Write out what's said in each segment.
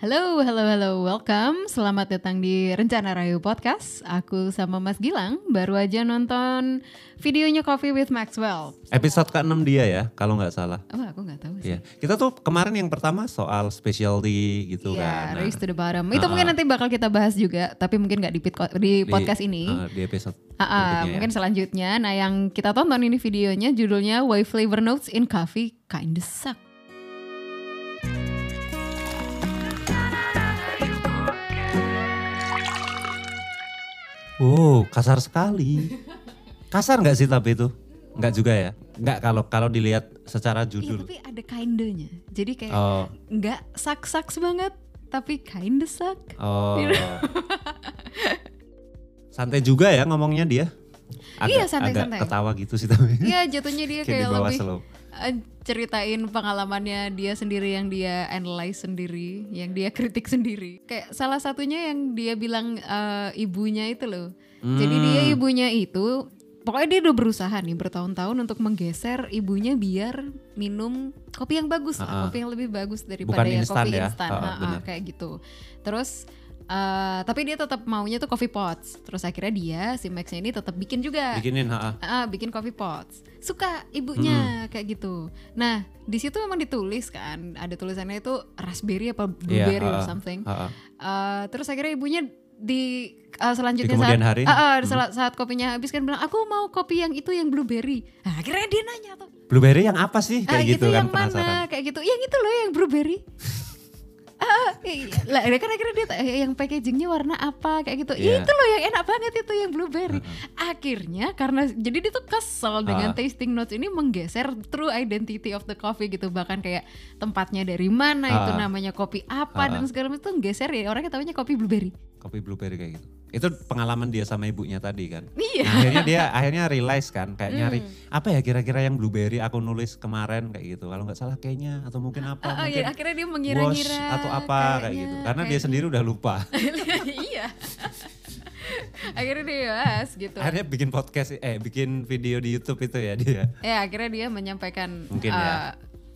Halo, halo, halo, welcome. Selamat datang di Rencana Rayu Podcast. Aku sama Mas Gilang baru aja nonton videonya Coffee with Maxwell. Episode ke-6 dia ya, kalau nggak salah. Oh, aku nggak tahu sih. Iya. Kita tuh kemarin yang pertama soal specialty gitu Iya, kan. Nah, Race to the Bottom. Itu mungkin nanti bakal kita bahas juga, tapi mungkin nggak di, di podcast ini. uh, di episode Ah, ah, berikutnya ya. mungkin selanjutnya. Nah, yang kita tonton ini videonya judulnya Why Flavor Notes in Coffee Kinda Suck. Wow, kasar sekali. Kasar nggak sih tapi itu? Nggak juga ya? Nggak kalau kalau dilihat secara Iya, judul. tapi ada kindanya. Jadi kayak Oh, nggak suck-sucks banget, tapi kinda suck. oh. santai juga ya ngomongnya dia. Iya, Agak, santai-santai. agak ketawa gitu sih tapi. Iya jatuhnya dia Kayak kayak lebih slow. Eh, ceritain pengalamannya dia sendiri yang dia analyze sendiri, yang dia kritik sendiri. Kayak salah satunya yang dia bilang eh, ibunya itu loh. Jadi Hmm. dia ibunya itu pokoknya dia udah berusaha nih bertahun-tahun untuk menggeser ibunya biar minum kopi yang bagus Ah, ah. kopi yang lebih bagus daripada Bukan yang instan kopi ya? instan, ah, Ah, ah, benar. kayak gitu. Terus eh, tapi dia tetap maunya tuh coffee pots. Terus akhirnya dia si Maxnya ini tetap bikin juga. Bikinin, ha, Ah, bikin coffee pots. Suka ibunya Hmm. kayak gitu. Nah, di situ memang ditulis kan, ada tulisannya itu raspberry apa Iya, blueberry or ha, something. ha, ha. Eh, terus akhirnya ibunya di eh, selanjutnya Di saat, hari? Ah, ah, Hmm. saat, saat kopinya habis kan bilang aku mau kopi yang itu yang blueberry. Nah, akhirnya dia nanya tuh, Blueberry yang apa sih? ah, Kayak gitu itu kan yang penasaran. mana? Kayak gitu, yang itu loh yang blueberry. Iya. lah dia kan akhirnya dia tanya, yang packagingnya warna apa kayak gitu. Iya. itu loh yang enak banget itu yang blueberry. Akhirnya karena jadi dia tuh kesel dengan Ah. tasting notes ini menggeser true identity of the coffee gitu bahkan kayak tempatnya dari mana itu Ah. namanya kopi apa Ah, dan ah. segala macam itu nggeser ya orangnya tahunya kopi blueberry. Kopi blueberry kayak gitu. Itu pengalaman dia sama ibunya tadi kan. Iya. Nah, akhirnya dia akhirnya realize kan kayak nyari Hmm. apa ya kira-kira yang blueberry aku nulis kemarin kayak gitu. Kalau nggak salah kayaknya atau mungkin apa Ah, ah, mungkin ya, akhirnya dia mengira-ngira atau apa kayak kayaknya, gitu. Karena dia kayak- sendiri udah lupa. iya. akhirnya dia bahas gitu. akhirnya bikin podcast eh bikin video di YouTube itu ya dia. Ya akhirnya dia menyampaikan Mungkin uh, ya.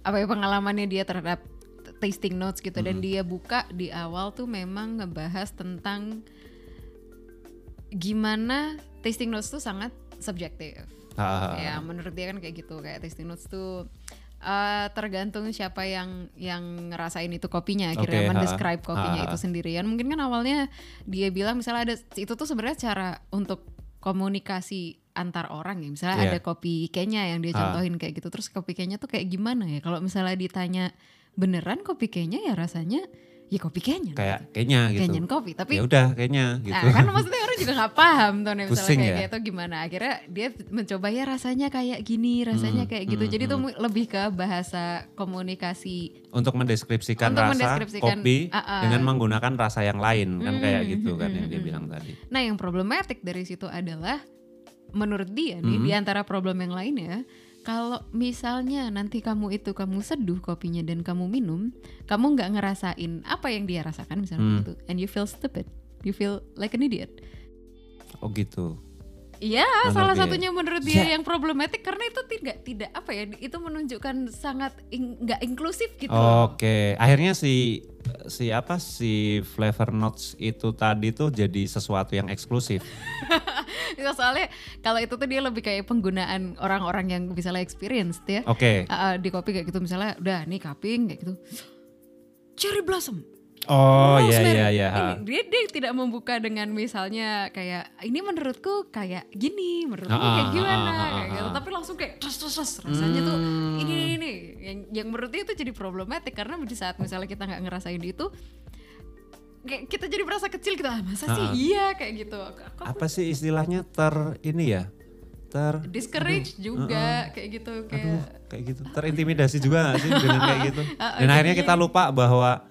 apa ya pengalamannya dia terhadap tasting notes gitu dan Hmm. dia buka di awal tuh memang ngebahas tentang gimana tasting notes tuh sangat subjektif. Ah, Ya menurut dia kan kayak gitu kayak tasting notes tuh uh, tergantung siapa yang yang ngerasain itu kopinya akhirnya ha, mendescribe kopinya ha, ha. itu sendirian. Mungkin kan awalnya dia bilang misalnya ada itu tuh sebenarnya cara untuk komunikasi antar orang ya. Misalnya Iya. ada kopi Kenya yang dia Ha. contohin kayak gitu. Terus kopi Kenya tuh kayak gimana ya? Kalau misalnya ditanya beneran kopi Kenya ya rasanya ya kopi Kenya. kayak kayaknya gitu. Kopi. Tapi Ya udah kayaknya gitu. Nah, kan maksudnya orang juga nggak paham tuh nih, misalnya kayak ya? gitu gimana. Akhirnya dia mencoba ya rasanya kayak gini, rasanya Hmm, kayak gitu. hmm, Jadi hmm. mu- lebih ke bahasa komunikasi. Untuk mendeskripsikan Untuk rasa mendeskripsikan, kopi ah, ah. dengan menggunakan rasa yang lain kan kayak Hmm, gitu kan hmm, yang dia hmm, bilang tadi. Nah, yang problematik dari situ adalah menurut dia nih Hmm. di antara problem yang lainnya kalau misalnya nanti kamu itu kamu seduh kopinya dan kamu minum, kamu nggak ngerasain apa yang dia rasakan misalnya Hmm. gitu, and you feel stupid, you feel like an idiot. Oh gitu. Iya, salah satunya menurut dia Ya. yang problematik karena itu tidak tidak apa ya, itu menunjukkan sangat nggak inklusif gitu. Oke, akhirnya si si apa si flavor notes itu tadi tuh jadi sesuatu yang eksklusif. Ya, soalnya kalau itu tuh dia lebih kayak penggunaan orang-orang yang misalnya experience ya. Oke. Ah, ah, di kopi kayak gitu misalnya udah nih cupping kayak gitu. Cherry blossom. Oh iya iya iya. Ini, dia dia tidak membuka dengan misalnya kayak ini menurutku kayak gini, menurutku Ah, kayak gimana ah, ah, kayak gitu. Tapi langsung kayak terus terus terus rasanya tuh Hmm. ini ini ini yang yang menurut dia itu jadi problematik karena di saat misalnya kita nggak ngerasain itu kayak kita jadi merasa kecil kita ah, masa sih iya kayak gitu. Aku, Apa sih istilahnya ter ini ya? Ter discourage juga kayak gitu aduh kayak kayak gitu. Terintimidasi juga gak sih dengan kayak gitu? Dan akhirnya kita lupa bahwa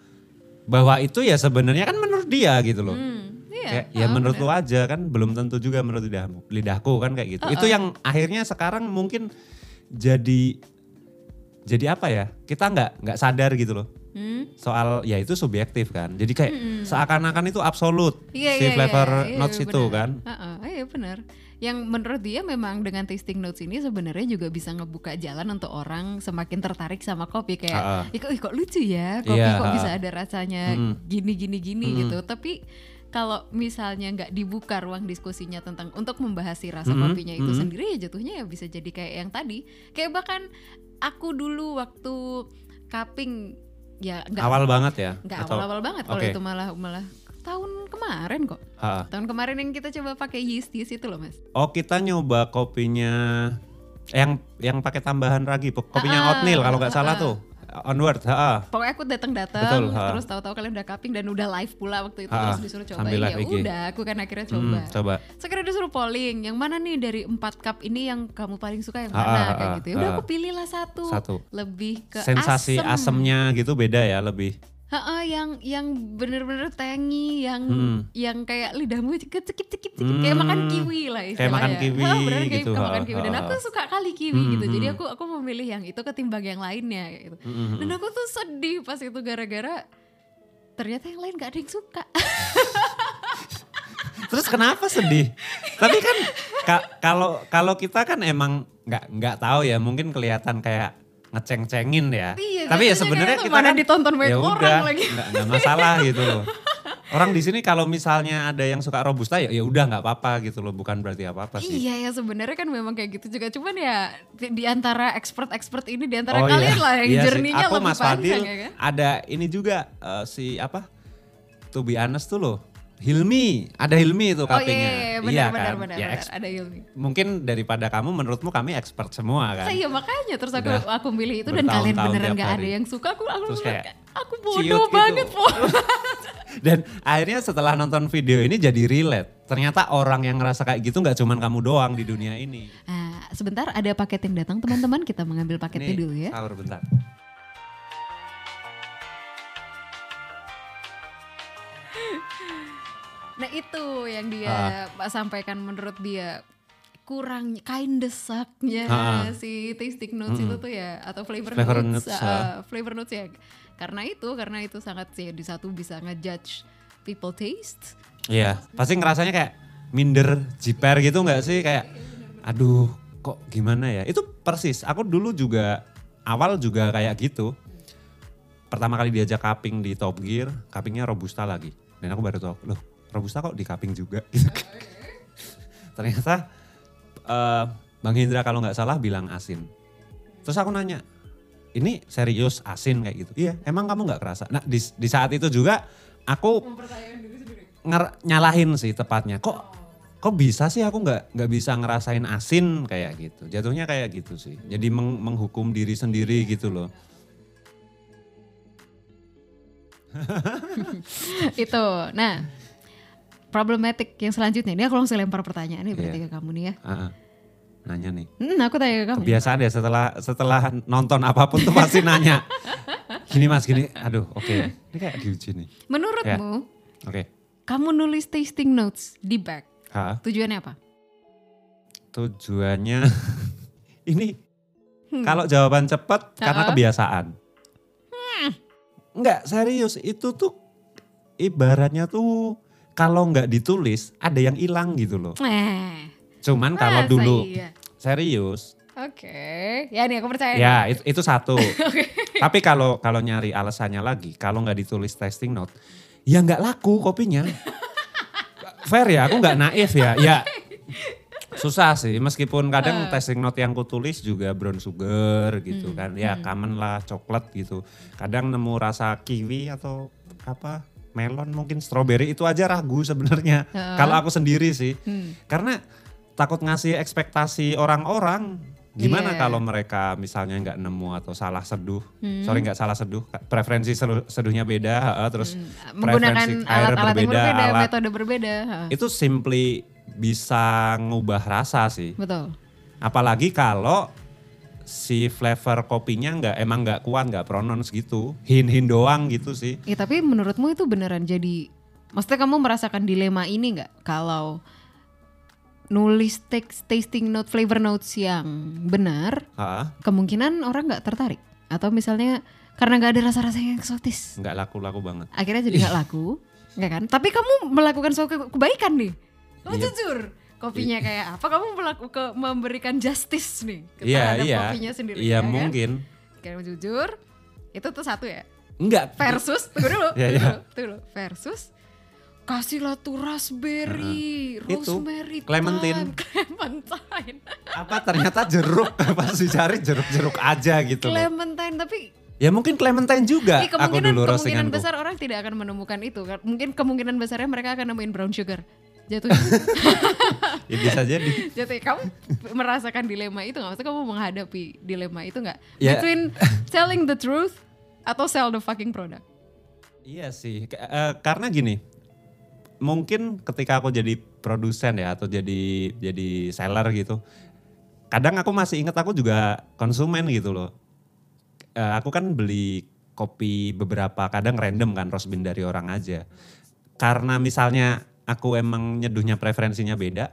bahwa itu ya sebenarnya kan menurut dia gitu loh. hmm, iya. Kayak ya menurut bener. lu aja kan belum tentu juga menurut lidahmu. Lidahku kan kayak gitu. Itu yang akhirnya sekarang mungkin jadi jadi apa ya? Kita nggak nggak sadar gitu loh. Hmm. Soal ya itu subjektif kan. Jadi kayak seakan-akan itu absolut Iya, si iya, flavor iya, iya, notes itu benar. kan. Heeh, iya iya benar. Yang menurut dia memang dengan tasting notes ini sebenarnya juga bisa ngebuka jalan untuk orang semakin tertarik sama kopi kayak, Ha-ha. "Ih, kok, lucu ya kopi Iya, kok ha-ha. bisa ada rasanya Mm. gini gini gini Mm. gitu." Tapi kalau misalnya nggak dibuka ruang diskusinya tentang untuk membahas si rasa Mm. kopinya itu Mm. sendiri ya jatuhnya ya bisa jadi kayak yang tadi. Kayak bahkan aku dulu waktu cupping ya nggak Awal banget ya? nggak awal-awal banget kalau Oke. itu malah malah tahun kemarin kok. Ha. Tahun kemarin yang kita coba pakai yeast yeast itu loh mas. Oh kita nyoba kopinya yang yang pakai tambahan ragi, kopinya Ah, oatmeal kalau nggak ah, salah ah. tuh. Onward, ha. Pokoknya aku datang-datang ha. terus tahu-tahu kalian udah cupping dan udah live pula waktu itu Ha, terus disuruh coba ya udah aku kan akhirnya coba. Hmm, coba. Sekarang disuruh polling yang mana nih dari empat cup ini yang kamu paling suka yang Ha, mana ha, kayak ha, gitu. Ya udah ha. aku pilihlah satu. Satu. Lebih ke Sensasi asem. asemnya gitu beda ya lebih. Ha-ha, yang yang bener-bener tangy, yang Hmm. yang kayak lidahmu cekip-cekip kayak makan Hmm. kiwi lah Kayak makan istilahnya. kiwi Ha, bener kayak gitu, makan ha, kiwi dan aku suka kali kiwi Hmm, gitu. Jadi hmm. aku aku memilih yang itu ketimbang yang lainnya kayak gitu. Mm-mm. Dan aku tuh sedih pas itu gara-gara ternyata yang lain gak ada yang suka. Terus kenapa sedih? Tapi kan ka- kalau kalau kita kan emang nggak nggak tahu ya, mungkin kelihatan kayak ngeceng-cengin ya. Iya, Tapi ya sebenarnya kita mana kan ditonton banyak ya orang udah, lagi. nggak nggak masalah gitu loh. Orang di sini kalau misalnya ada yang suka robusta ya ya udah nggak apa-apa gitu loh, bukan berarti apa-apa sih. Iya ya sebenarnya kan memang kayak gitu juga cuman ya di, di antara expert-expert ini di antara Oh kalian iya. lah yang Iya jerninya lebih Mas Fadil panjang ya kan. ada ini juga eh, si apa? To be honest tuh loh. Hilmi, ada Hilmi itu Oh iya, iya, iya, benar, Iya benar, kan? benar, Ya, benar. ada Yulmi. mungkin daripada kamu menurutmu kami expert semua kan. Iya makanya terus aku Udah aku milih itu dan kalian beneran gak ada yang suka aku aku Terus kayak aku bodoh gitu. banget po. Dan akhirnya setelah nonton video ini jadi relate. Ternyata orang yang ngerasa kayak gitu nggak cuman kamu doang di dunia ini. Nah, sebentar ada paket yang datang teman-teman kita mengambil paketnya Nih, dulu ya. Sahur bentar. Nah itu yang dia Ah. Sampaikan menurut dia kurang kain desaknya Ah. si tasting notes itu tuh ya atau flavor, Flavor notes, notes, ah, ah. flavor notes ya karena itu karena itu sangat sih di satu bisa ngejudge people taste Iya, pasti ngerasanya kayak minder, jiper gitu nggak sih? Kayak, aduh kok gimana ya? Itu persis, aku dulu juga awal juga kayak gitu. Pertama kali diajak cupping di Top Gear, cuppingnya Robusta lagi. Dan aku baru tahu, loh Robusta kok di cupping juga? Gitu. Ternyata eh, Bang Hendra kalau nggak salah bilang asin. Terus aku nanya, ini serius asin kayak gitu? Iya, emang kamu nggak kerasa? Nah di, di saat itu juga aku nger- nyalahin sih tepatnya. Kok kok bisa sih aku nggak nggak bisa ngerasain asin kayak gitu. Jatuhnya kayak gitu sih. Jadi meng- menghukum diri sendiri gitu loh. itu nah problematik yang selanjutnya ini aku langsung lempar pertanyaan nih berarti Iya. ke kamu nih ya ah. nanya nih. hmm, aku tanya ke kamu Kebiasaan ya setelah setelah nonton apa pun tuh pasti nanya. Gini mas gini, aduh oke. Ini kayak diuji nih. menurutmu Oke. kamu nulis tasting notes di bag Ha, tujuannya apa tujuannya ini Hmm. kalau jawaban cepat karena Ha-ha. kebiasaan. Enggak, serius itu tuh ibaratnya tuh kalau nggak ditulis ada yang hilang gitu loh. eh Cuman kalau dulu iya? serius, Oke, ya nih aku percaya. ya itu, itu satu. Tapi kalau kalau nyari alasannya lagi, kalau nggak ditulis testing note, ya nggak laku kopinya. Fair ya, aku nggak naif ya. Ya susah sih, meskipun kadang testing note yang kutulis juga brown sugar gitu kan. Ya common lah, coklat gitu. Kadang nemu rasa kiwi atau apa melon mungkin strawberry itu aja ragu sebenarnya. Heeh. Kalau aku sendiri sih, Hmm. karena takut ngasih ekspektasi orang-orang. Gimana Iya. kalau mereka misalnya nggak nemu atau salah seduh? Hmm. Sorry nggak salah seduh, preferensi sedu- seduhnya beda, heeh, terus Hmm. menggunakan preferensi air yang berbeda, berbeda, alat metode berbeda. Ha, itu simply bisa ngubah rasa sih. Betul. Apalagi kalau si flavor kopinya nggak emang nggak kuat, nggak pronounce gitu, hin-hin doang gitu sih. Ya tapi menurutmu itu beneran jadi, maksudnya kamu merasakan dilema ini nggak kalau nulis text, tasting note, flavor notes yang benar, kemungkinan orang nggak tertarik atau misalnya karena nggak ada rasa-rasa yang eksotis, nggak laku-laku banget. akhirnya jadi nggak laku, nggak kan? Tapi kamu melakukan suatu ke- kebaikan nih, kamu Iya. jujur, kopinya kayak apa kamu melaku ke memberikan justice nih ke Iya, terhadap iya. kopinya sendiri Iya, ya kan? mungkin. Kayak jujur itu tuh satu ya Enggak. versus tunggu dulu Iya, tunggu iya. dulu, tunggu dulu versus kasihlah tuh raspberry, Itu, rosemary, clementine. thyme, clementine, Apa ternyata jeruk pas dicari jeruk-jeruk aja gitu loh. clementine tapi Ya mungkin clementine juga aku kemungkinan dulu kemungkinan besar orang tidak akan menemukan itu. Mungkin kemungkinan besarnya mereka akan nemuin brown sugar. Jatuhnya, Ya bisa jadi. jatuhnya kamu merasakan dilema itu nggak? Maksudnya kamu menghadapi dilema itu nggak? Ya. Between telling the truth atau sell the fucking product. Iya sih, Ke- eh, karena gini, mungkin ketika aku jadi produsen ya atau jadi jadi seller gitu, kadang aku masih ingat aku juga konsumen gitu loh. Eh, aku kan beli kopi beberapa kadang random kan roast bean dari orang aja. Karena misalnya aku emang nyeduhnya preferensinya beda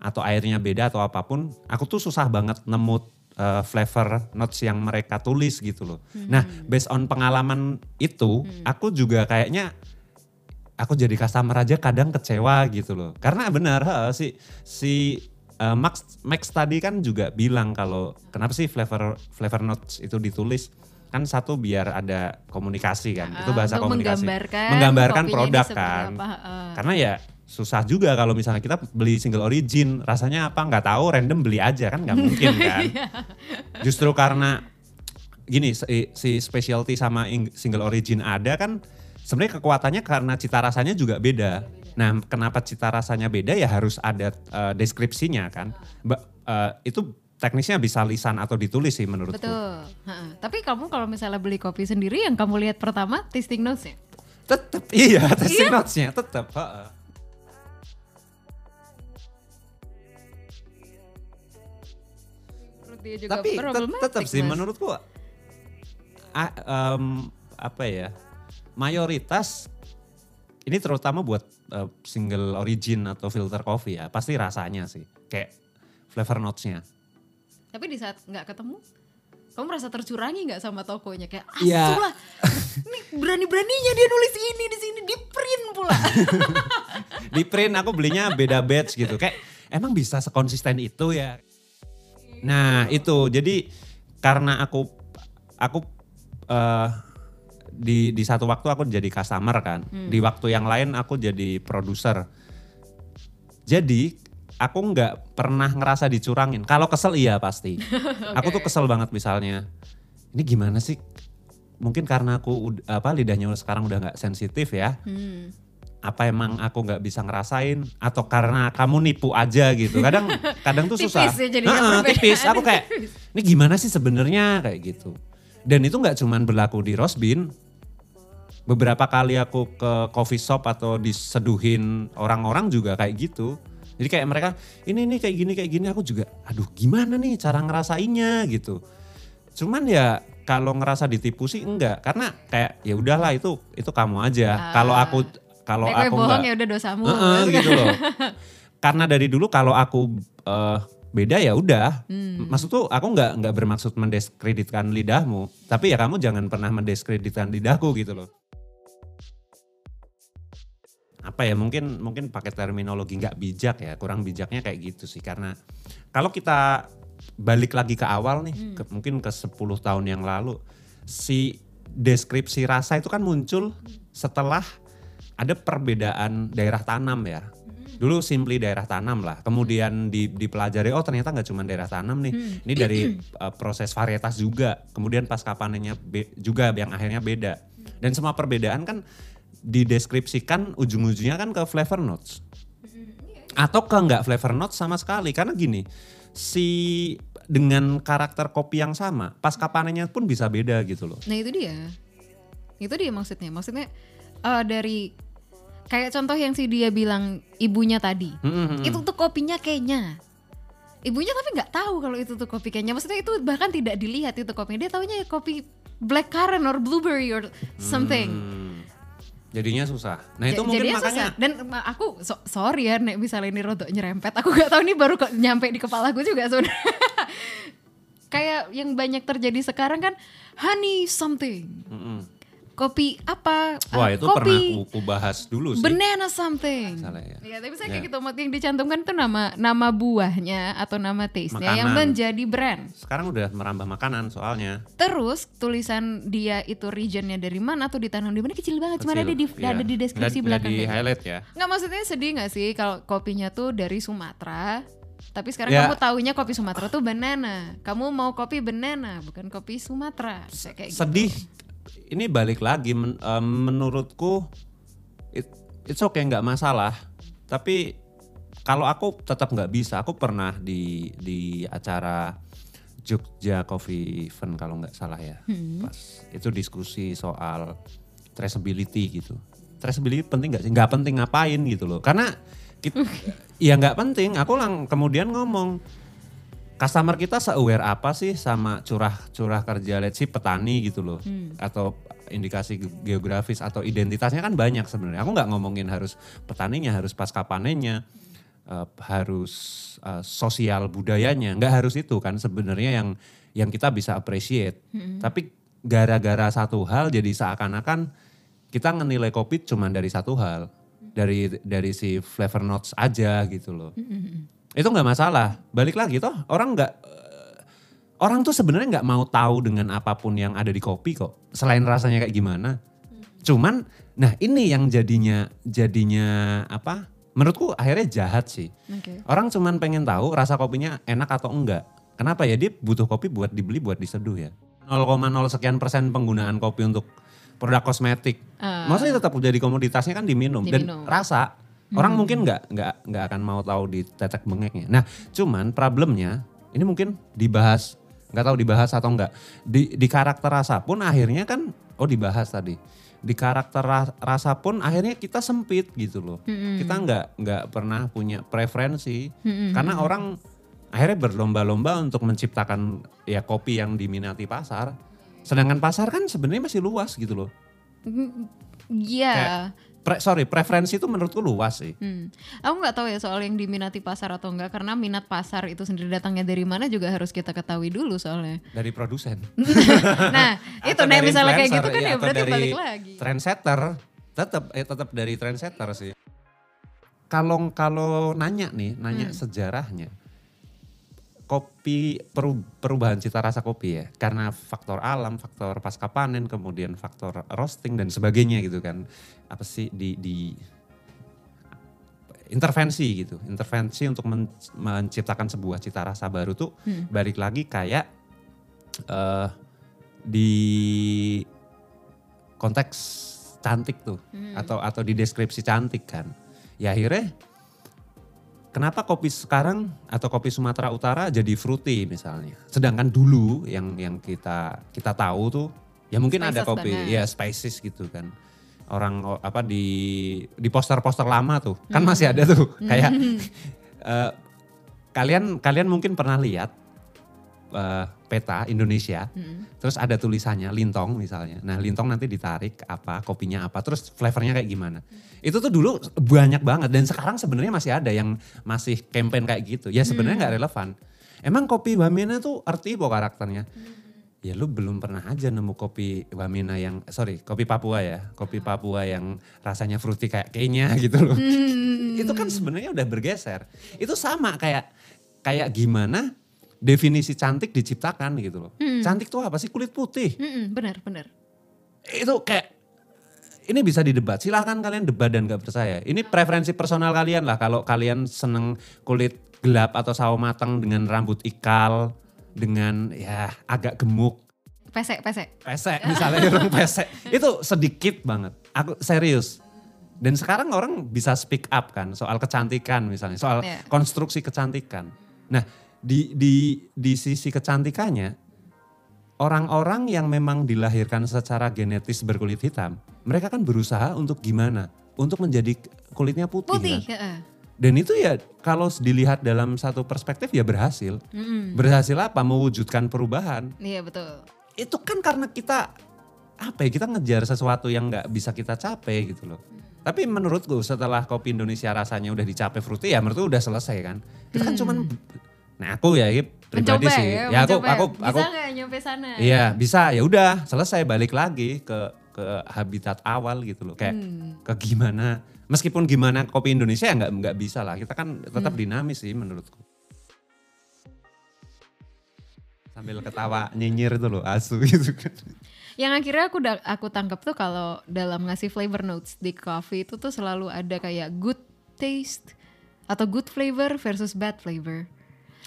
atau airnya beda atau apa pun, aku tuh susah banget nemu eh, flavor notes yang mereka tulis gitu loh. Nah, based on pengalaman itu, aku juga kayaknya aku jadi customer aja kadang kecewa gitu loh. Karena benar si si eh, Max Max tadi kan juga bilang kalau kenapa sih flavor flavor notes itu ditulis kan satu biar ada komunikasi kan. itu Ah, bahasa untuk komunikasi. menggambarkan Menggambarkan produk kan. apa, heeh. Karena ya susah juga kalau misalnya kita beli single origin, rasanya apa nggak tahu, random beli aja kan nggak mungkin kan. Justru karena gini si, si specialty sama ing- single origin ada kan sebenarnya kekuatannya karena cita rasanya juga beda. Nah, kenapa cita rasanya beda ya harus ada eh, deskripsinya kan. Ba- eh, itu teknisnya bisa lisan atau ditulis sih menurutku. Betul. Heeh. Tapi kamu kalau misalnya beli kopi sendiri yang kamu lihat pertama tasting notes-nya. Tetep iya, testing notes-nya tetep. heeh. Menurut dia juga Tapi tetap sih Mas. menurutku ah, em, apa ya mayoritas ini terutama buat eh, single origin atau filter coffee ya pasti rasanya sih kayak flavor notes-nya. Tapi di saat nggak ketemu, kamu merasa tercurangi nggak sama tokonya kayak ah Iya. lah, ini berani-beraninya dia nulis ini di sini di print pula. Di print aku belinya beda batch gitu kayak emang bisa sekonsisten itu ya. Nah itu jadi karena aku aku eh, di di satu waktu aku jadi customer kan, di waktu yang lain aku jadi produser. Jadi aku nggak pernah ngerasa dicurangin. Kalau kesel iya pasti. Aku tuh kesel banget misalnya. Ini gimana sih? Mungkin karena aku apa lidahnya sekarang udah nggak sensitif ya Hmm. apa emang aku nggak bisa ngerasain atau karena kamu nipu aja gitu kadang kadang tuh susah Tipis ya perbedaannya, tipis aku kayak ini gimana sih sebenarnya kayak gitu dan itu nggak cuman berlaku di roast bean beberapa kali aku ke coffee shop atau diseduhin orang-orang juga kayak gitu jadi kayak mereka ini ini kayak gini kayak gini aku juga aduh gimana nih cara ngerasainnya gitu cuman ya kalau ngerasa ditipu sih enggak karena kayak ya udahlah itu itu kamu aja kalau aku kalau aku bohong enggak ya udah dosamu. Heeh, gitu loh. Karena dari dulu kalau aku eh, beda ya udah. Hmm. Maksud tuh aku nggak nggak bermaksud mendiskreditkan lidahmu, tapi ya kamu jangan pernah mendiskreditkan lidahku gitu loh. Apa ya mungkin mungkin pakai terminologi nggak bijak ya, kurang bijaknya kayak gitu sih karena kalau kita balik lagi ke awal nih, Hmm. ke- mungkin ke 10 tahun yang lalu si deskripsi rasa itu kan muncul setelah ada perbedaan daerah tanam ya. Dulu simply daerah tanam lah. Kemudian di, dipelajari oh ternyata nggak cuma daerah tanam nih. Ini dari uh, proses varietas juga. Kemudian pasca panennya be- juga yang akhirnya beda. Dan semua perbedaan kan dideskripsikan ujung-ujungnya kan ke flavor notes. Atau ke nggak flavor notes sama sekali. Karena gini, si dengan karakter kopi yang sama, pasca panennya pun bisa beda gitu loh. Nah itu dia, itu dia maksudnya. Maksudnya eh, dari kayak contoh yang si dia bilang ibunya tadi, Mm-mm. itu tuh kopinya kayaknya. Ibunya tapi nggak tahu kalau itu tuh kopi kayaknya. Maksudnya itu bahkan tidak dilihat itu kopinya. Dia taunya kopi black currant or blueberry or something. Hmm. Jadinya susah. Nah itu Ja- mungkin jadinya makanya susah. Dan aku so- sorry ya nek misalnya ini rodok nyerempet. Aku gak tahu nih baru kok nyampe di kepala aku juga sebenarnya. Kayak yang banyak terjadi sekarang kan honey something, Mm-mm. Kopi apa? Wah eh, itu kopi pernah aku, aku bahas dulu sih. banana something. Salah ya. Ya, tapi saya Ya. kayak gitu yang dicantumkan tuh nama nama buahnya atau nama taste-nya yang menjadi brand. Sekarang udah merambah makanan soalnya. Terus tulisan dia itu regionnya dari mana atau ditanam di mana kecil banget, cuma Kecil, ada di iya. ada di deskripsi Nggak- nggak belakang. di kayak gitu. highlight ya. Nggak maksudnya sedih nggak sih kalau kopinya tuh dari Sumatera, tapi sekarang Ya. kamu taunya kopi Sumatera tuh banana. Kamu mau kopi banana, bukan kopi Sumatera. Kayak kayak gitu. Ini balik lagi men- em, menurutku it, it's okay nggak masalah. Tapi kalau aku tetap nggak bisa. Aku pernah di di acara Jogja Coffee Event kalau nggak salah ya. Hmm. Pas itu diskusi soal traceability gitu. Traceability penting nggak sih? Nggak penting ngapain gitu loh. Karena kita, ya nggak penting. Aku lang kemudian ngomong customer kita se-aware apa sih sama curah-curah kerja let's say petani gitu loh. Atau indikasi ge- geografis atau identitasnya kan banyak sebenarnya. Aku nggak ngomongin harus petaninya, harus pasca panennya, eh, harus eh, sosial budayanya, nggak harus itu kan sebenarnya yang yang kita bisa appreciate. Tapi gara-gara satu hal jadi seakan-akan kita ngenilai kopi cuma dari satu hal, dari dari si flavor notes aja gitu loh. Itu nggak masalah. Balik lagi toh orang nggak eh, orang tuh sebenarnya nggak mau tahu dengan apa pun yang ada di kopi kok. Selain rasanya kayak gimana. Cuman nah ini yang jadinya jadinya apa? Menurutku akhirnya jahat sih. Oke. Orang cuman pengen tahu rasa kopinya enak atau enggak. Kenapa ya dia butuh kopi buat dibeli buat diseduh ya. 0,0 sekian persen penggunaan kopi untuk produk kosmetik. Ah. Maksudnya tetap jadi komoditasnya kan diminum, Diminum. dan rasa. Orang mungkin nggak nggak nggak akan mau tahu di tetek bengeknya. Nah, cuman problemnya ini mungkin dibahas nggak tahu dibahas atau enggak. Di di karakter rasa pun akhirnya kan oh dibahas tadi. Di karakter ra- rasa pun akhirnya kita sempit gitu loh. Kita nggak nggak pernah punya preferensi karena orang akhirnya berlomba-lomba untuk menciptakan ya kopi yang diminati pasar. Sedangkan pasar kan sebenarnya masih luas gitu loh. Iya. Kayak, pre- sorry, preferensi itu menurutku luas sih. Hmm. Aku nggak tahu ya soal yang diminati pasar atau enggak karena minat pasar itu sendiri datangnya dari mana juga harus kita ketahui dulu soalnya. Dari produsen. nah itu nah dari misalnya kayak gitu kan ya atau berarti dari balik lagi. Trendsetter, tetap eh tetap dari trendsetter sih. Kalau kalau nanya nih, nanya Hmm. sejarahnya. Kopi peru- perubahan cita rasa kopi ya, karena faktor alam, faktor pasca panen, kemudian faktor roasting dan sebagainya gitu kan. Apa sih di di intervensi gitu, intervensi untuk men- menciptakan sebuah cita rasa baru tuh Hmm. balik lagi kayak eh di konteks cantik tuh Hmm. atau atau di deskripsi cantik kan. Ya akhirnya kenapa kopi sekarang atau kopi Sumatera Utara jadi fruity misalnya. Sedangkan dulu yang yang kita kita tahu tuh ya mungkin ada Spices kopi banget. ya spices gitu kan. Orang apa di di poster-poster lama tuh kan masih ada tuh kayak eh, kalian kalian mungkin pernah lihat eh, peta Indonesia Hmm. terus ada tulisannya lintong misalnya. Nah lintong nanti ditarik apa kopinya apa terus flavornya kayak gimana. Itu tuh dulu banyak banget dan sekarang sebenarnya masih ada yang masih campaign kayak gitu. Ya sebenarnya nggak relevan. Emang kopi Wamena tuh arti apa karakternya? Ya lu belum pernah aja nemu kopi Wamena yang sorry kopi Papua ya, kopi Papua yang rasanya fruity kayak Kenya gitu loh. Itu kan sebenarnya udah bergeser. Itu sama kayak kayak gimana definisi cantik diciptakan gitu loh. Cantik tuh apa sih? Kulit putih. Mm-mm, benar benar. Itu kayak ini bisa didebat. Silahkan kalian debat dan gak percaya. Ini preferensi personal kalian lah. Kalau kalian seneng kulit gelap atau sawo matang dengan rambut ikal, dengan ya agak gemuk, Pesek pesek. pesek misalnya orang pesek. Itu sedikit banget. Aku serius. Dan sekarang orang bisa speak up kan soal kecantikan misalnya, soal Iya. konstruksi kecantikan. Nah, di di di sisi kecantikannya orang-orang yang memang dilahirkan secara genetis berkulit hitam, mereka kan berusaha untuk gimana? Untuk menjadi kulitnya putih, Putih. kan? Dan itu ya kalau dilihat dalam satu perspektif ya berhasil. Mm-mm. Berhasil apa? Mewujudkan perubahan Iya betul. itu kan karena kita apa ya kita ngejar sesuatu yang nggak bisa kita capai gitu loh. Tapi menurutku setelah kopi Indonesia rasanya udah dicapai fruity ya menurutku udah selesai kan. Itu kan cuman nah aku ya ini pribadi Mencoba sih. ya, Ya aku mencoba. aku bisa aku nggak nyampe sana? Iya bisa ya udah selesai balik lagi ke ke habitat awal gitu loh. Kayak Hmm. ke gimana meskipun gimana kopi Indonesia ya nggak nggak bisa lah. Kita kan tetap Hmm. dinamis sih menurutku. Sambil ketawa nyinyir itu loh asu gitu kan. Yang akhirnya aku da- aku tangkap tuh kalau dalam ngasih flavor notes di coffee itu tuh selalu ada kayak good taste atau good flavor versus bad flavor.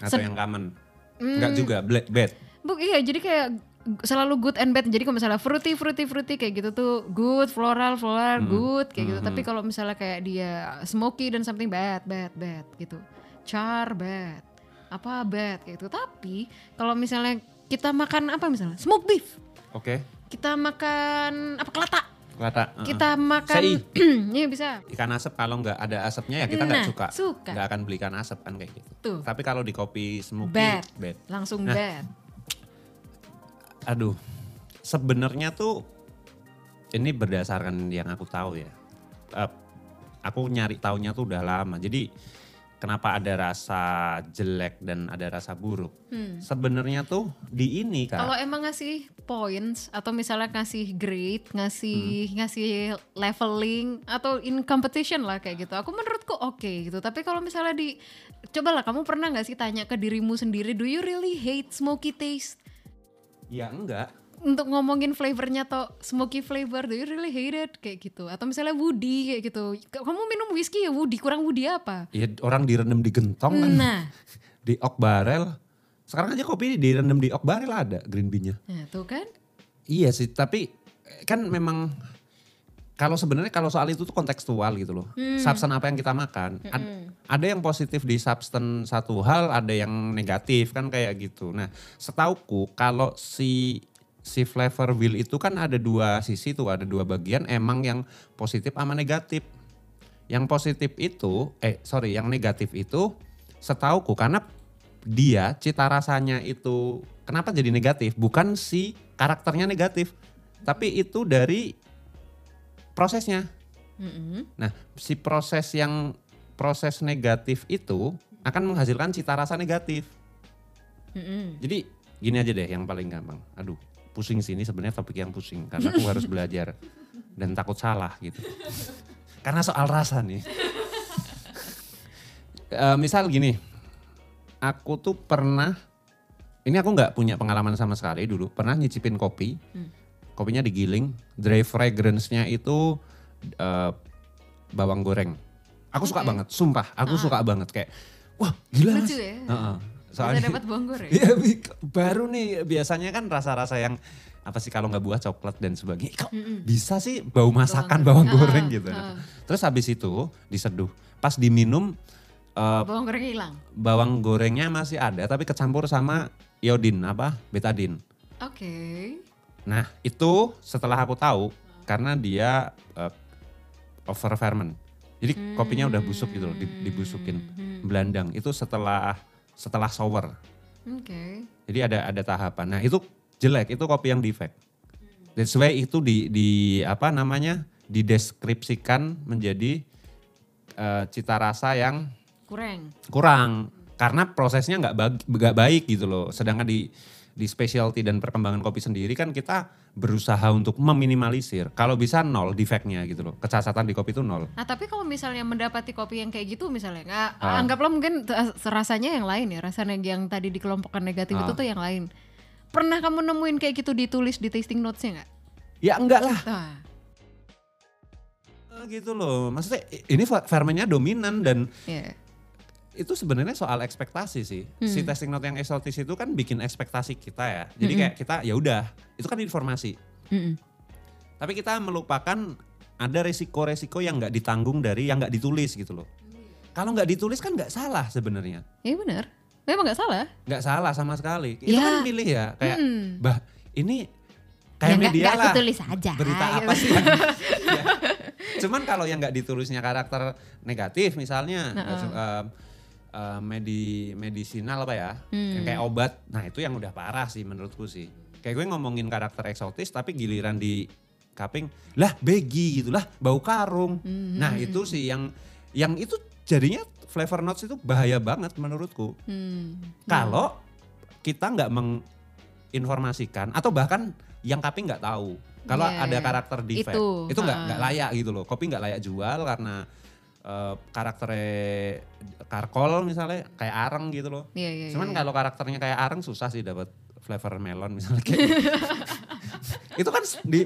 Atau yang common. Enggak juga black bad. Bu, iya jadi kayak selalu good and bad. Jadi kalau misalnya fruity fruity fruity kayak gitu tuh good, floral floral good kayak gitu. Tapi kalau misalnya kayak dia smoky dan something bad bad bad gitu. Char bad. Apa bad kayak gitu. Tapi kalau misalnya kita makan apa misalnya? Smoke beef. Oke. Kita makan apa kelata. Uh-uh. Kita makan. Iya bisa. ikan asap kalau nggak ada asapnya ya kita nggak Nah, suka. suka. Nggak akan beli ikan asap kan kayak gitu. Tuh. Tapi kalau di kopi smoky Bad. bad. Langsung Nah. bad. Aduh, sebenarnya tuh ini berdasarkan yang aku tahu ya. Eh, aku nyari taunya tuh udah lama. Jadi kenapa ada rasa jelek dan ada rasa buruk? Sebenarnya tuh di ini kan. Hmm. Kalau emang ngasih points atau misalnya ngasih grade, ngasih Hmm. ngasih leveling atau in competition lah kayak gitu. Aku menurutku oke gitu. Tapi kalau misalnya di cobalah kamu pernah nggak sih tanya ke dirimu sendiri, do you really hate smoky taste? Ya enggak. Untuk ngomongin flavornya atau smoky flavor, do you really hate it kayak gitu? Atau misalnya woody kayak gitu. Kamu minum whiskey ya woody, kurang woody apa? Ya orang direndam di gentong kan. Nah, Di oak barrel. Sekarang aja kopi direndam di oak barrel ada green bean-nya. nah tuh kan. Iya sih, tapi kan memang kalau sebenarnya kalau soal itu tuh kontekstual gitu loh. Substance apa yang kita makan. Ad- ada yang positif di substance satu hal, ada yang negatif kan kayak gitu. Nah, setauku kalau si si flavor wheel itu kan ada dua sisi tuh, ada dua bagian emang yang positif sama negatif. Yang positif itu, eh sorry, yang negatif itu setauku karena dia cita rasanya itu kenapa jadi negatif? Bukan si karakternya negatif, tapi itu dari prosesnya. Mm-mm. Nah, si proses yang proses negatif itu akan menghasilkan cita rasa negatif. Mm-mm. Jadi gini aja deh yang paling gampang. Aduh, pusing sih ini sebenarnya topik yang pusing karena aku harus belajar dan takut salah gitu. Karena soal rasa nih. Eh, misal gini, aku tuh pernah, ini aku nggak punya pengalaman sama sekali dulu, pernah nyicipin kopi, kopinya digiling, dry fragrance-nya itu eh, bawang goreng. Aku suka Oke. banget, sumpah, aku suka banget kayak, wah gila mas. Ya? Heeh. Bisa dapat bonggor ya? Iya, baru nih biasanya kan rasa-rasa yang apa sih kalau nggak buah coklat dan sebagainya. Kok bisa sih bau masakan bawang, goreng. goreng Ah, gitu. ah. Terus habis itu diseduh. Pas diminum eh, Bawang goreng hilang. bawang gorengnya masih ada tapi kecampur sama iodin apa? betadin. Oke. Nah, itu setelah aku tahu karena dia eh, over ferment. Jadi kopinya udah busuk gitu loh, di- dibusukin. Belandang. Itu setelah setelah sour. Oke. Jadi ada ada tahapan. Nah itu jelek, itu kopi yang defect. That's why itu di, di apa namanya dideskripsikan menjadi eh, cita rasa yang Kurang. kurang karena prosesnya nggak nggak baik gitu loh. Sedangkan di di specialty dan perkembangan kopi sendiri kan kita berusaha untuk meminimalisir. Kalau bisa nol defectnya gitu loh. Kecacatan di kopi itu nol. Nah tapi kalau misalnya mendapati kopi yang kayak gitu misalnya, nggak Ah. anggaplah mungkin t- rasanya yang lain ya, rasanya yang tadi dikelompokkan negatif Ah. itu tuh yang lain. Pernah kamu nemuin kayak gitu ditulis di tasting notesnya nggak? Ya enggak lah. Nah, Eh, Gitu loh. Maksudnya ini fer- fermentnya dominan dan ya. Itu sebenarnya soal ekspektasi sih. Si Hmm. testing note yang eksotis itu kan bikin ekspektasi kita ya. Jadi kayak kita ya udah, itu kan informasi. Mm-mm. Tapi kita melupakan ada resiko-resiko yang nggak ditanggung dari yang nggak ditulis gitu loh. Kalau nggak ditulis kan nggak salah sebenarnya. Iya benar. Memang nggak salah. Nggak salah sama sekali. Itu Ya. kan milih ya kayak Mm. bah ini kayak Ya, media nggak lah. tulis aja, Berita gitu. apa sih? yang- Ya. Cuman kalau yang nggak ditulisnya karakter negatif misalnya Heeh. eh, eh, medi medisinal apa ya, Hmm. yang kayak obat. Nah itu yang udah parah sih menurutku sih. Kayak gue ngomongin karakter eksotis tapi giliran di cupping, lah begi gitu lah, bau karung. Hmm. Nah itu sih yang yang itu jadinya flavor notes itu bahaya banget menurutku. Hmm. Kalau kita nggak menginformasikan atau bahkan yang kopi nggak tahu. Kalau Iya, ada iya. karakter defect Itu, nggak nggak layak gitu loh. Kopi nggak layak jual karena eh, karakternya karkol misalnya kayak areng gitu loh. Iya, iya, Cuman iya. kalau karakternya kayak areng susah sih dapat flavor melon misalnya kayak. itu kan di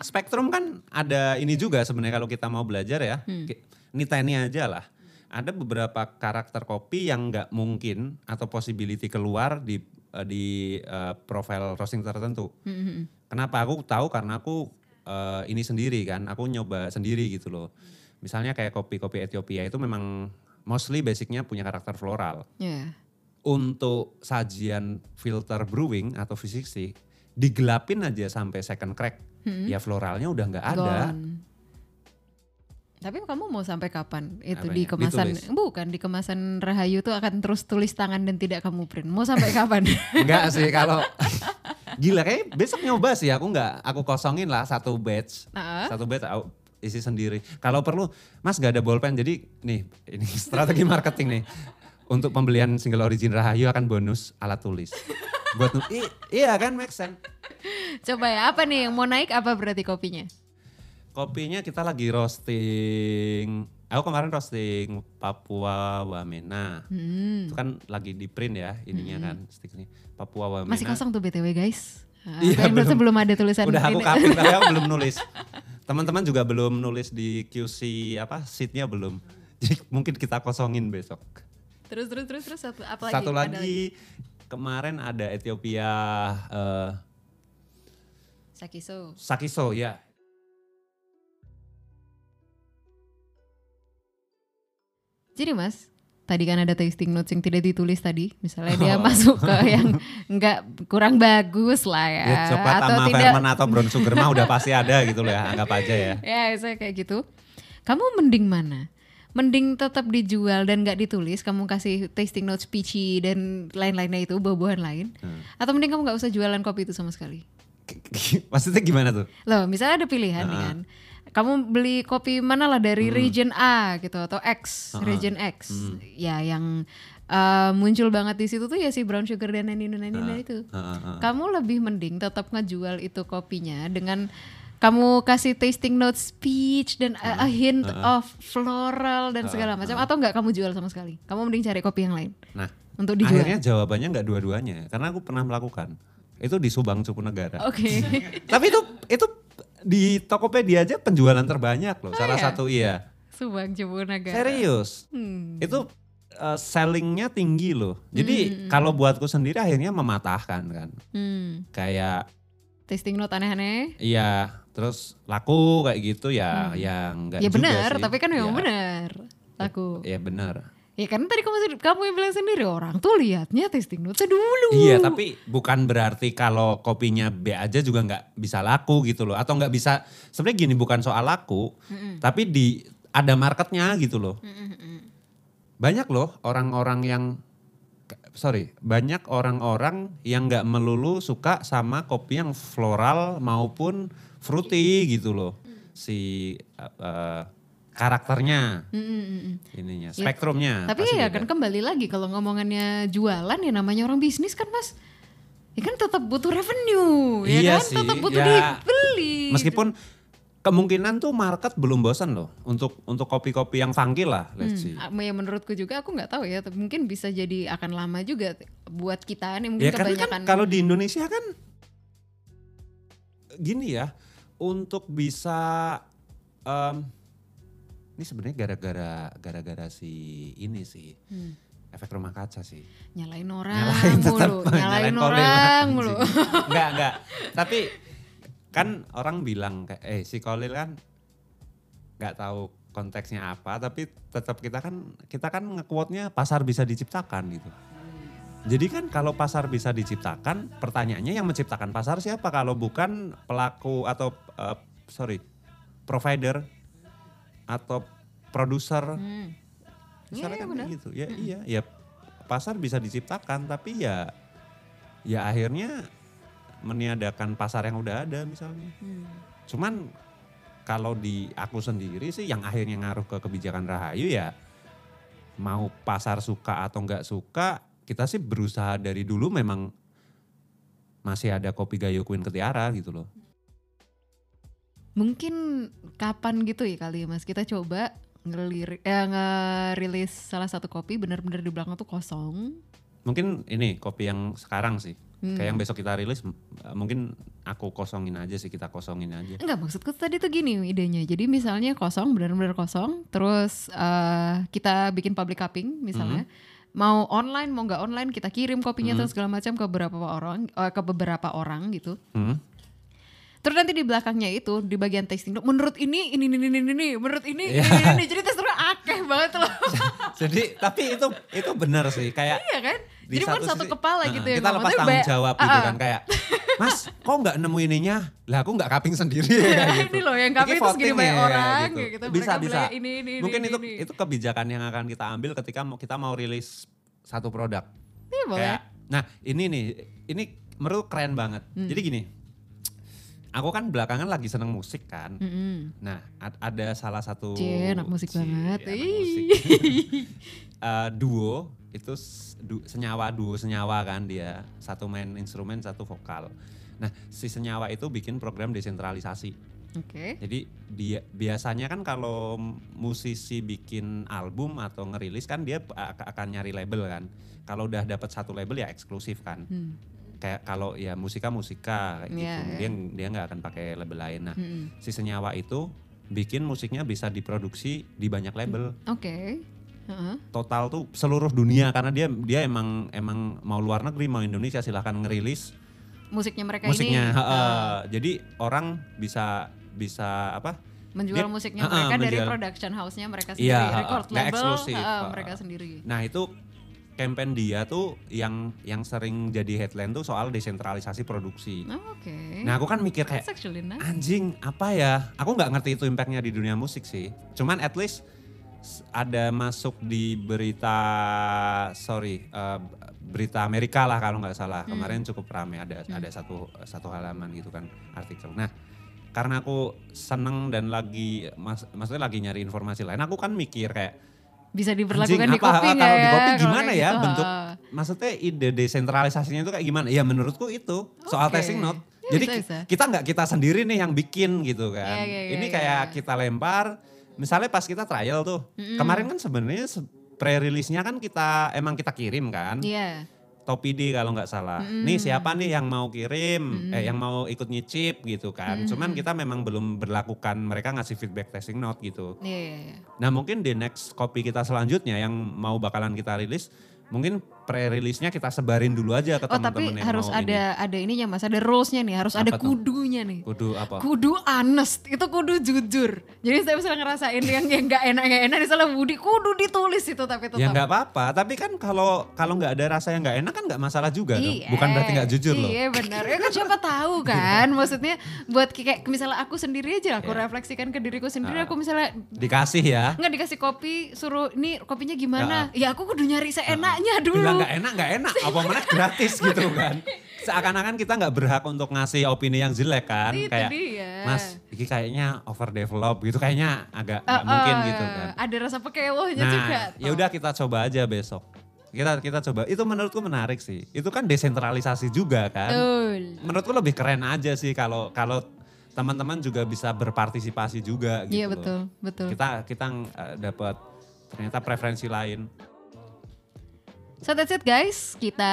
spektrum kan ada ini juga sebenarnya kalau kita mau belajar ya. Hmm. Niteni aja lah. Ada beberapa karakter kopi yang nggak mungkin atau possibility keluar di eh, di eh, profile roasting tertentu. Hmm, hmm, hmm. Kenapa aku tahu karena aku eh, ini sendiri kan, aku nyoba sendiri gitu loh. Misalnya kayak kopi-kopi Ethiopia itu memang mostly basicnya punya karakter floral. Iya. Untuk sajian filter brewing atau V60 digelapin aja sampai second crack, ya floralnya udah nggak ada. Gone. Tapi kamu mau sampai kapan itu Apanya? di kemasan Ditulis? bukan di kemasan Rahayu tuh akan terus tulis tangan dan tidak kamu print. Mau sampai kapan? Enggak sih kalau gila kayak besok nyoba sih aku nggak aku kosongin lah satu batch. Nah. Satu batch aku isi sendiri. Kalau perlu Mas gak ada bolpen jadi nih ini strategi marketing nih. Untuk pembelian single origin Rahayu akan bonus alat tulis. Buat i- iya kan make sense. Coba ya apa nih yang mau naik apa berarti kopinya? Kopinya kita lagi roasting. Aku kemarin roasting Papua Wamena. Hmm. Itu kan lagi di print ya ininya kan sticknya. Papua Wamena. Masih kosong tuh BTW guys. Iya, belum. belum ada tulisan Udah aku kapin tapi aku belum nulis. Teman-teman juga belum nulis di QC apa sheetnya belum. Jadi mungkin kita kosongin besok. Terus terus terus terus satu apa lagi? Satu Ada lagi kemarin ada Ethiopia eh, Sakiso. Sakiso ya. Jadi mas, tadi kan ada tasting notes yang tidak ditulis tadi. Misalnya dia Oh. masuk ke yang enggak kurang bagus lah ya. Ya coklat atau sama tidak atau brown sugar mah udah pasti ada gitu loh ya, anggap aja ya. ya saya kayak gitu. Kamu mending mana? Mending tetap dijual dan nggak ditulis, kamu kasih tasting notes peachy dan lain-lainnya itu buah-buahan lain. Hmm. Atau mending kamu nggak usah jualan kopi itu sama sekali. Maksudnya gimana tuh? Loh, misalnya ada pilihan nih kan. Kamu beli kopi mana lah dari Hmm. region A gitu atau X, region X. Ya yang uh, muncul banget di situ tuh ya si brown sugar dan nanina nanina itu. Heeh, heeh. Kamu lebih mending tetap ngejual itu kopinya dengan kamu kasih tasting notes peach dan a, a hint of floral dan segala macam atau enggak kamu jual sama sekali. Kamu mending cari kopi yang lain Nah, untuk dijual. akhirnya jawabannya nggak dua-duanya karena aku pernah melakukan. Itu di Subang Cupu Negara. Oke. Tapi itu itu di Tokopedia aja penjualan terbanyak loh. Salah ya? satu iya. Subang Jepun Negara. Serius. Hmm. Itu uh, sellingnya tinggi loh. Jadi kalau buatku sendiri akhirnya mematahkan kan. Hmm. Kayak Tasting note aneh-aneh. iya terus laku kayak gitu ya ya enggak Ya juga benar, sih. tapi kan memang Ya, benar. Aku. Ya benar. Ya kan tadi kamu kamu yang bilang sendiri orang tuh lihatnya tasting notes dulu. Iya tapi bukan berarti kalau kopinya B aja juga nggak bisa laku gitu loh. Atau nggak bisa, sebenarnya gini bukan soal laku. Tapi di ada marketnya gitu loh. Banyak loh orang-orang yang, sorry banyak orang-orang yang nggak melulu suka sama kopi yang floral maupun fruity gitu loh. Si uh, karakternya, Mm, mm, mm, mm. ininya, spektrumnya. Tapi pasti ya beda. kan kembali lagi kalau ngomongannya jualan ya namanya orang bisnis kan mas. Ya kan tetap butuh revenue, ya Iya kan sih, tetap butuh ya. dibeli. Meskipun kemungkinan tuh market belum bosan loh untuk untuk kopi-kopi yang funky lah, let's see. Ah, ya menurutku juga aku nggak tahu ya, tapi mungkin bisa jadi akan lama juga buat kita nih mungkin Ya karena kebanyakan. kan kalau di Indonesia kan gini ya, untuk bisa em, ini sebenarnya gara-gara gara-gara si ini sih Hmm. efek rumah kaca sih. nyalain orang Nyalain tetap, mulu, nyalain, Kolil, orang mulu. enggak, enggak. Tapi kan orang bilang kayak eh si Kolil kan nggak tahu konteksnya apa, tapi tetap kita kan kita kan nge-quote-nya pasar bisa diciptakan gitu. Jadi kan kalau pasar bisa diciptakan, pertanyaannya yang menciptakan pasar siapa kalau bukan pelaku atau eh, sorry provider atau produser Hmm. Misalnya Iya, kan kayak gitu. Ya iya, ya pasar bisa diciptakan tapi ya ya akhirnya meniadakan pasar yang udah ada misalnya. Hmm. Cuman kalau di aku sendiri sih yang akhirnya ngaruh ke kebijakan Rahayu ya mau pasar suka atau nggak suka kita sih berusaha dari dulu memang masih ada kopi Gayo Queen Ketiara gitu loh. Mungkin kapan gitu ya kali ya Mas kita coba ngelirik eh, ngerilis salah satu kopi benar-benar di belakang tuh kosong. Mungkin ini kopi yang sekarang sih. Hmm. Kayak yang besok kita rilis m- mungkin aku kosongin aja sih kita kosongin aja. Enggak maksudku tadi tuh gini idenya. Jadi misalnya kosong benar-benar kosong, terus eh, kita bikin public cupping misalnya. Mau online mau nggak online kita kirim kopinya terus segala macam ke beberapa orang eh, ke beberapa orang gitu. Hmm. Terus nanti di belakangnya itu di bagian tasting note, menurut ini ini ini ini ini, ini menurut ini Iya. ini, ini, ini. jadi tesnya akeh banget loh. Jadi tapi itu itu benar sih kayak iya kan? di Jadi satu sisi- kepala Nah, gitu ya. Kita lepas tanggung jawab gitu Ah, kan kayak Mas, kok nggak nemu ininya? Lah aku nggak kaping sendiri ya gitu. Ini loh yang kaping Ini terus gini voting banyak ya, orang, kayak gitu. Bisa Mereka bisa. ini, ini, ini, Mungkin ini, itu ini. itu kebijakan yang akan kita ambil ketika mau kita mau rilis satu produk. Iya boleh. Kayak, nah ini nih, ini menurut keren banget. Hmm. Jadi gini, aku kan belakangan lagi seneng musik kan. Mm-mm. Nah ad- ada salah satu Cie, anak musik Cie, banget. anak musik. Eh, duo itu du- senyawa duo senyawa kan dia satu main instrumen satu vokal. Nah si senyawa itu bikin program desentralisasi. Oke. Jadi dia biasanya kan kalau musisi bikin album atau ngerilis kan dia ak- akan nyari label kan. Kalau udah dapat satu label ya eksklusif kan. Hmm. Kayak kalau ya musika musika kayak Iya, gitu. iya. Dia dia nggak akan pakai label lain. Nah Mm-mm. si senyawa itu bikin musiknya bisa diproduksi di banyak label. Oke. Heeh. Total tuh seluruh dunia karena dia dia emang emang mau luar negeri mau Indonesia silahkan ngerilis Musiknya mereka musiknya. ini Heeh. eh, Jadi orang bisa bisa apa? menjual dia- musiknya Heeh, mereka dari menjual. production house-nya mereka sendiri, Iya, record label eksklusif, heeh. mereka sendiri. Nah itu campaign dia tuh yang yang sering jadi headline tuh soal desentralisasi produksi. Oh, Oke. Nah aku kan mikir kayak nice. anjing apa ya? Aku nggak ngerti itu impactnya di dunia musik sih. Cuman at least ada masuk di berita sorry eh, berita Amerika lah kalau nggak salah Hmm. kemarin cukup ramai ada ada satu satu halaman gitu kan artikel. Nah karena aku seneng dan lagi mas, maksudnya lagi nyari informasi lain, aku kan mikir kayak Bisa diberlakukan Anjing, di apa, kopi kalau nggak di ya? kopi gimana ya gitu, bentuk heeh. maksudnya ide desentralisasinya itu kayak gimana? Ya menurutku itu soal testing note. Ya, Jadi bisa, ki- bisa. kita nggak kita sendiri nih yang bikin gitu kan. Iya, iya, iya, Ini iya, kayak iya. kita lempar. Misalnya pas kita trial tuh, kemarin kan sebenarnya se- pre-release-nya kan kita emang kita kirim kan. Iya. Topidi kalau nggak salah. Nih siapa nih yang mau kirim, eh yang mau ikut nyicip gitu kan. Cuman kita memang belum berlakukan mereka ngasih feedback testing note gitu. Iya, iya, iya. Nah mungkin di next copy kita selanjutnya yang mau bakalan kita rilis, mungkin pre-release-nya kita sebarin dulu aja ke Oh tapi teman-teman yang harus mau ada ada ininya mas, ada rules-nya nih, harus ada Apa tuh? kudunya nih. ini. Kudu apa? Kudu honest, itu kudu jujur. Jadi saya misalnya ngerasain yang yang nggak enak nggak enak, misalnya Budi kudu ditulis itu tapi tetap. Ya nggak apa-apa, tapi kan kalau kalau nggak ada rasa yang nggak enak kan nggak masalah juga dong. Iya, Bukan berarti nggak jujur loh. Iya benar. Ya kan siapa tahu kan. Maksudnya buat kayak misalnya aku sendiri aja aku Iya. refleksikan ke diriku sendiri Ah. aku misalnya Dikasih ya. nggak dikasih kopi suruh ini kopinya gimana? Ya aku kudu nyari seenaknya dulu. Bilang nggak enak nggak enak, apa mana gratis gitu kan. Seakan-akan kita nggak berhak untuk ngasih opini yang jelek kan. Itu kayak dia. Mas, ini kayaknya overdevelop gitu kayaknya agak nggak Eh, mungkin eh, gitu kan. Ada rasa pekewohnya juga. Nah, ya udah kita coba aja besok. Kita kita coba. Itu menurutku menarik sih. Itu kan desentralisasi juga kan. Betul. Menurutku lebih keren aja sih kalau kalau teman-teman juga bisa berpartisipasi juga gitu. Iya betul, betul. Kita kita eh, dapat ternyata preferensi lain. So that's it guys, kita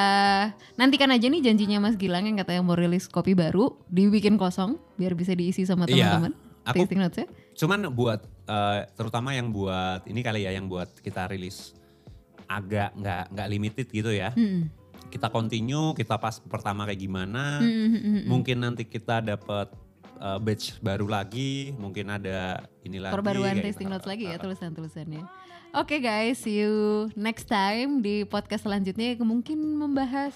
nantikan aja nih janjinya Mas Gilang yang katanya mau rilis kopi baru, dibikin kosong biar bisa diisi sama Iya, teman-teman. aku- Tasting notes ya. Cuman buat eh, terutama yang buat ini kali ya yang buat kita rilis agak nggak nggak limited gitu ya. Mm-mm. Kita continue, kita pas pertama kayak gimana. Mm-mm. Mungkin nanti kita dapat uh, batch baru lagi, mungkin ada ini lagi. Perbaruan tasting notes lagi ya tulisan-tulisannya. Oke guys, see you next time di podcast selanjutnya mungkin membahas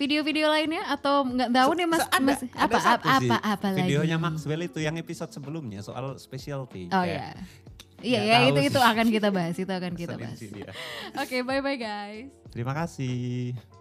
video-video lainnya atau nggak tahu nih Mas, Ada- Mas ada apa apa sih, apa, apa lagi? Videonya Maxwell itu yang episode sebelumnya soal specialty. Oh ya. Iya ya itu sih. itu akan kita bahas, itu akan kita ngeselin bahas. Oke, bye bye guys. Terima kasih.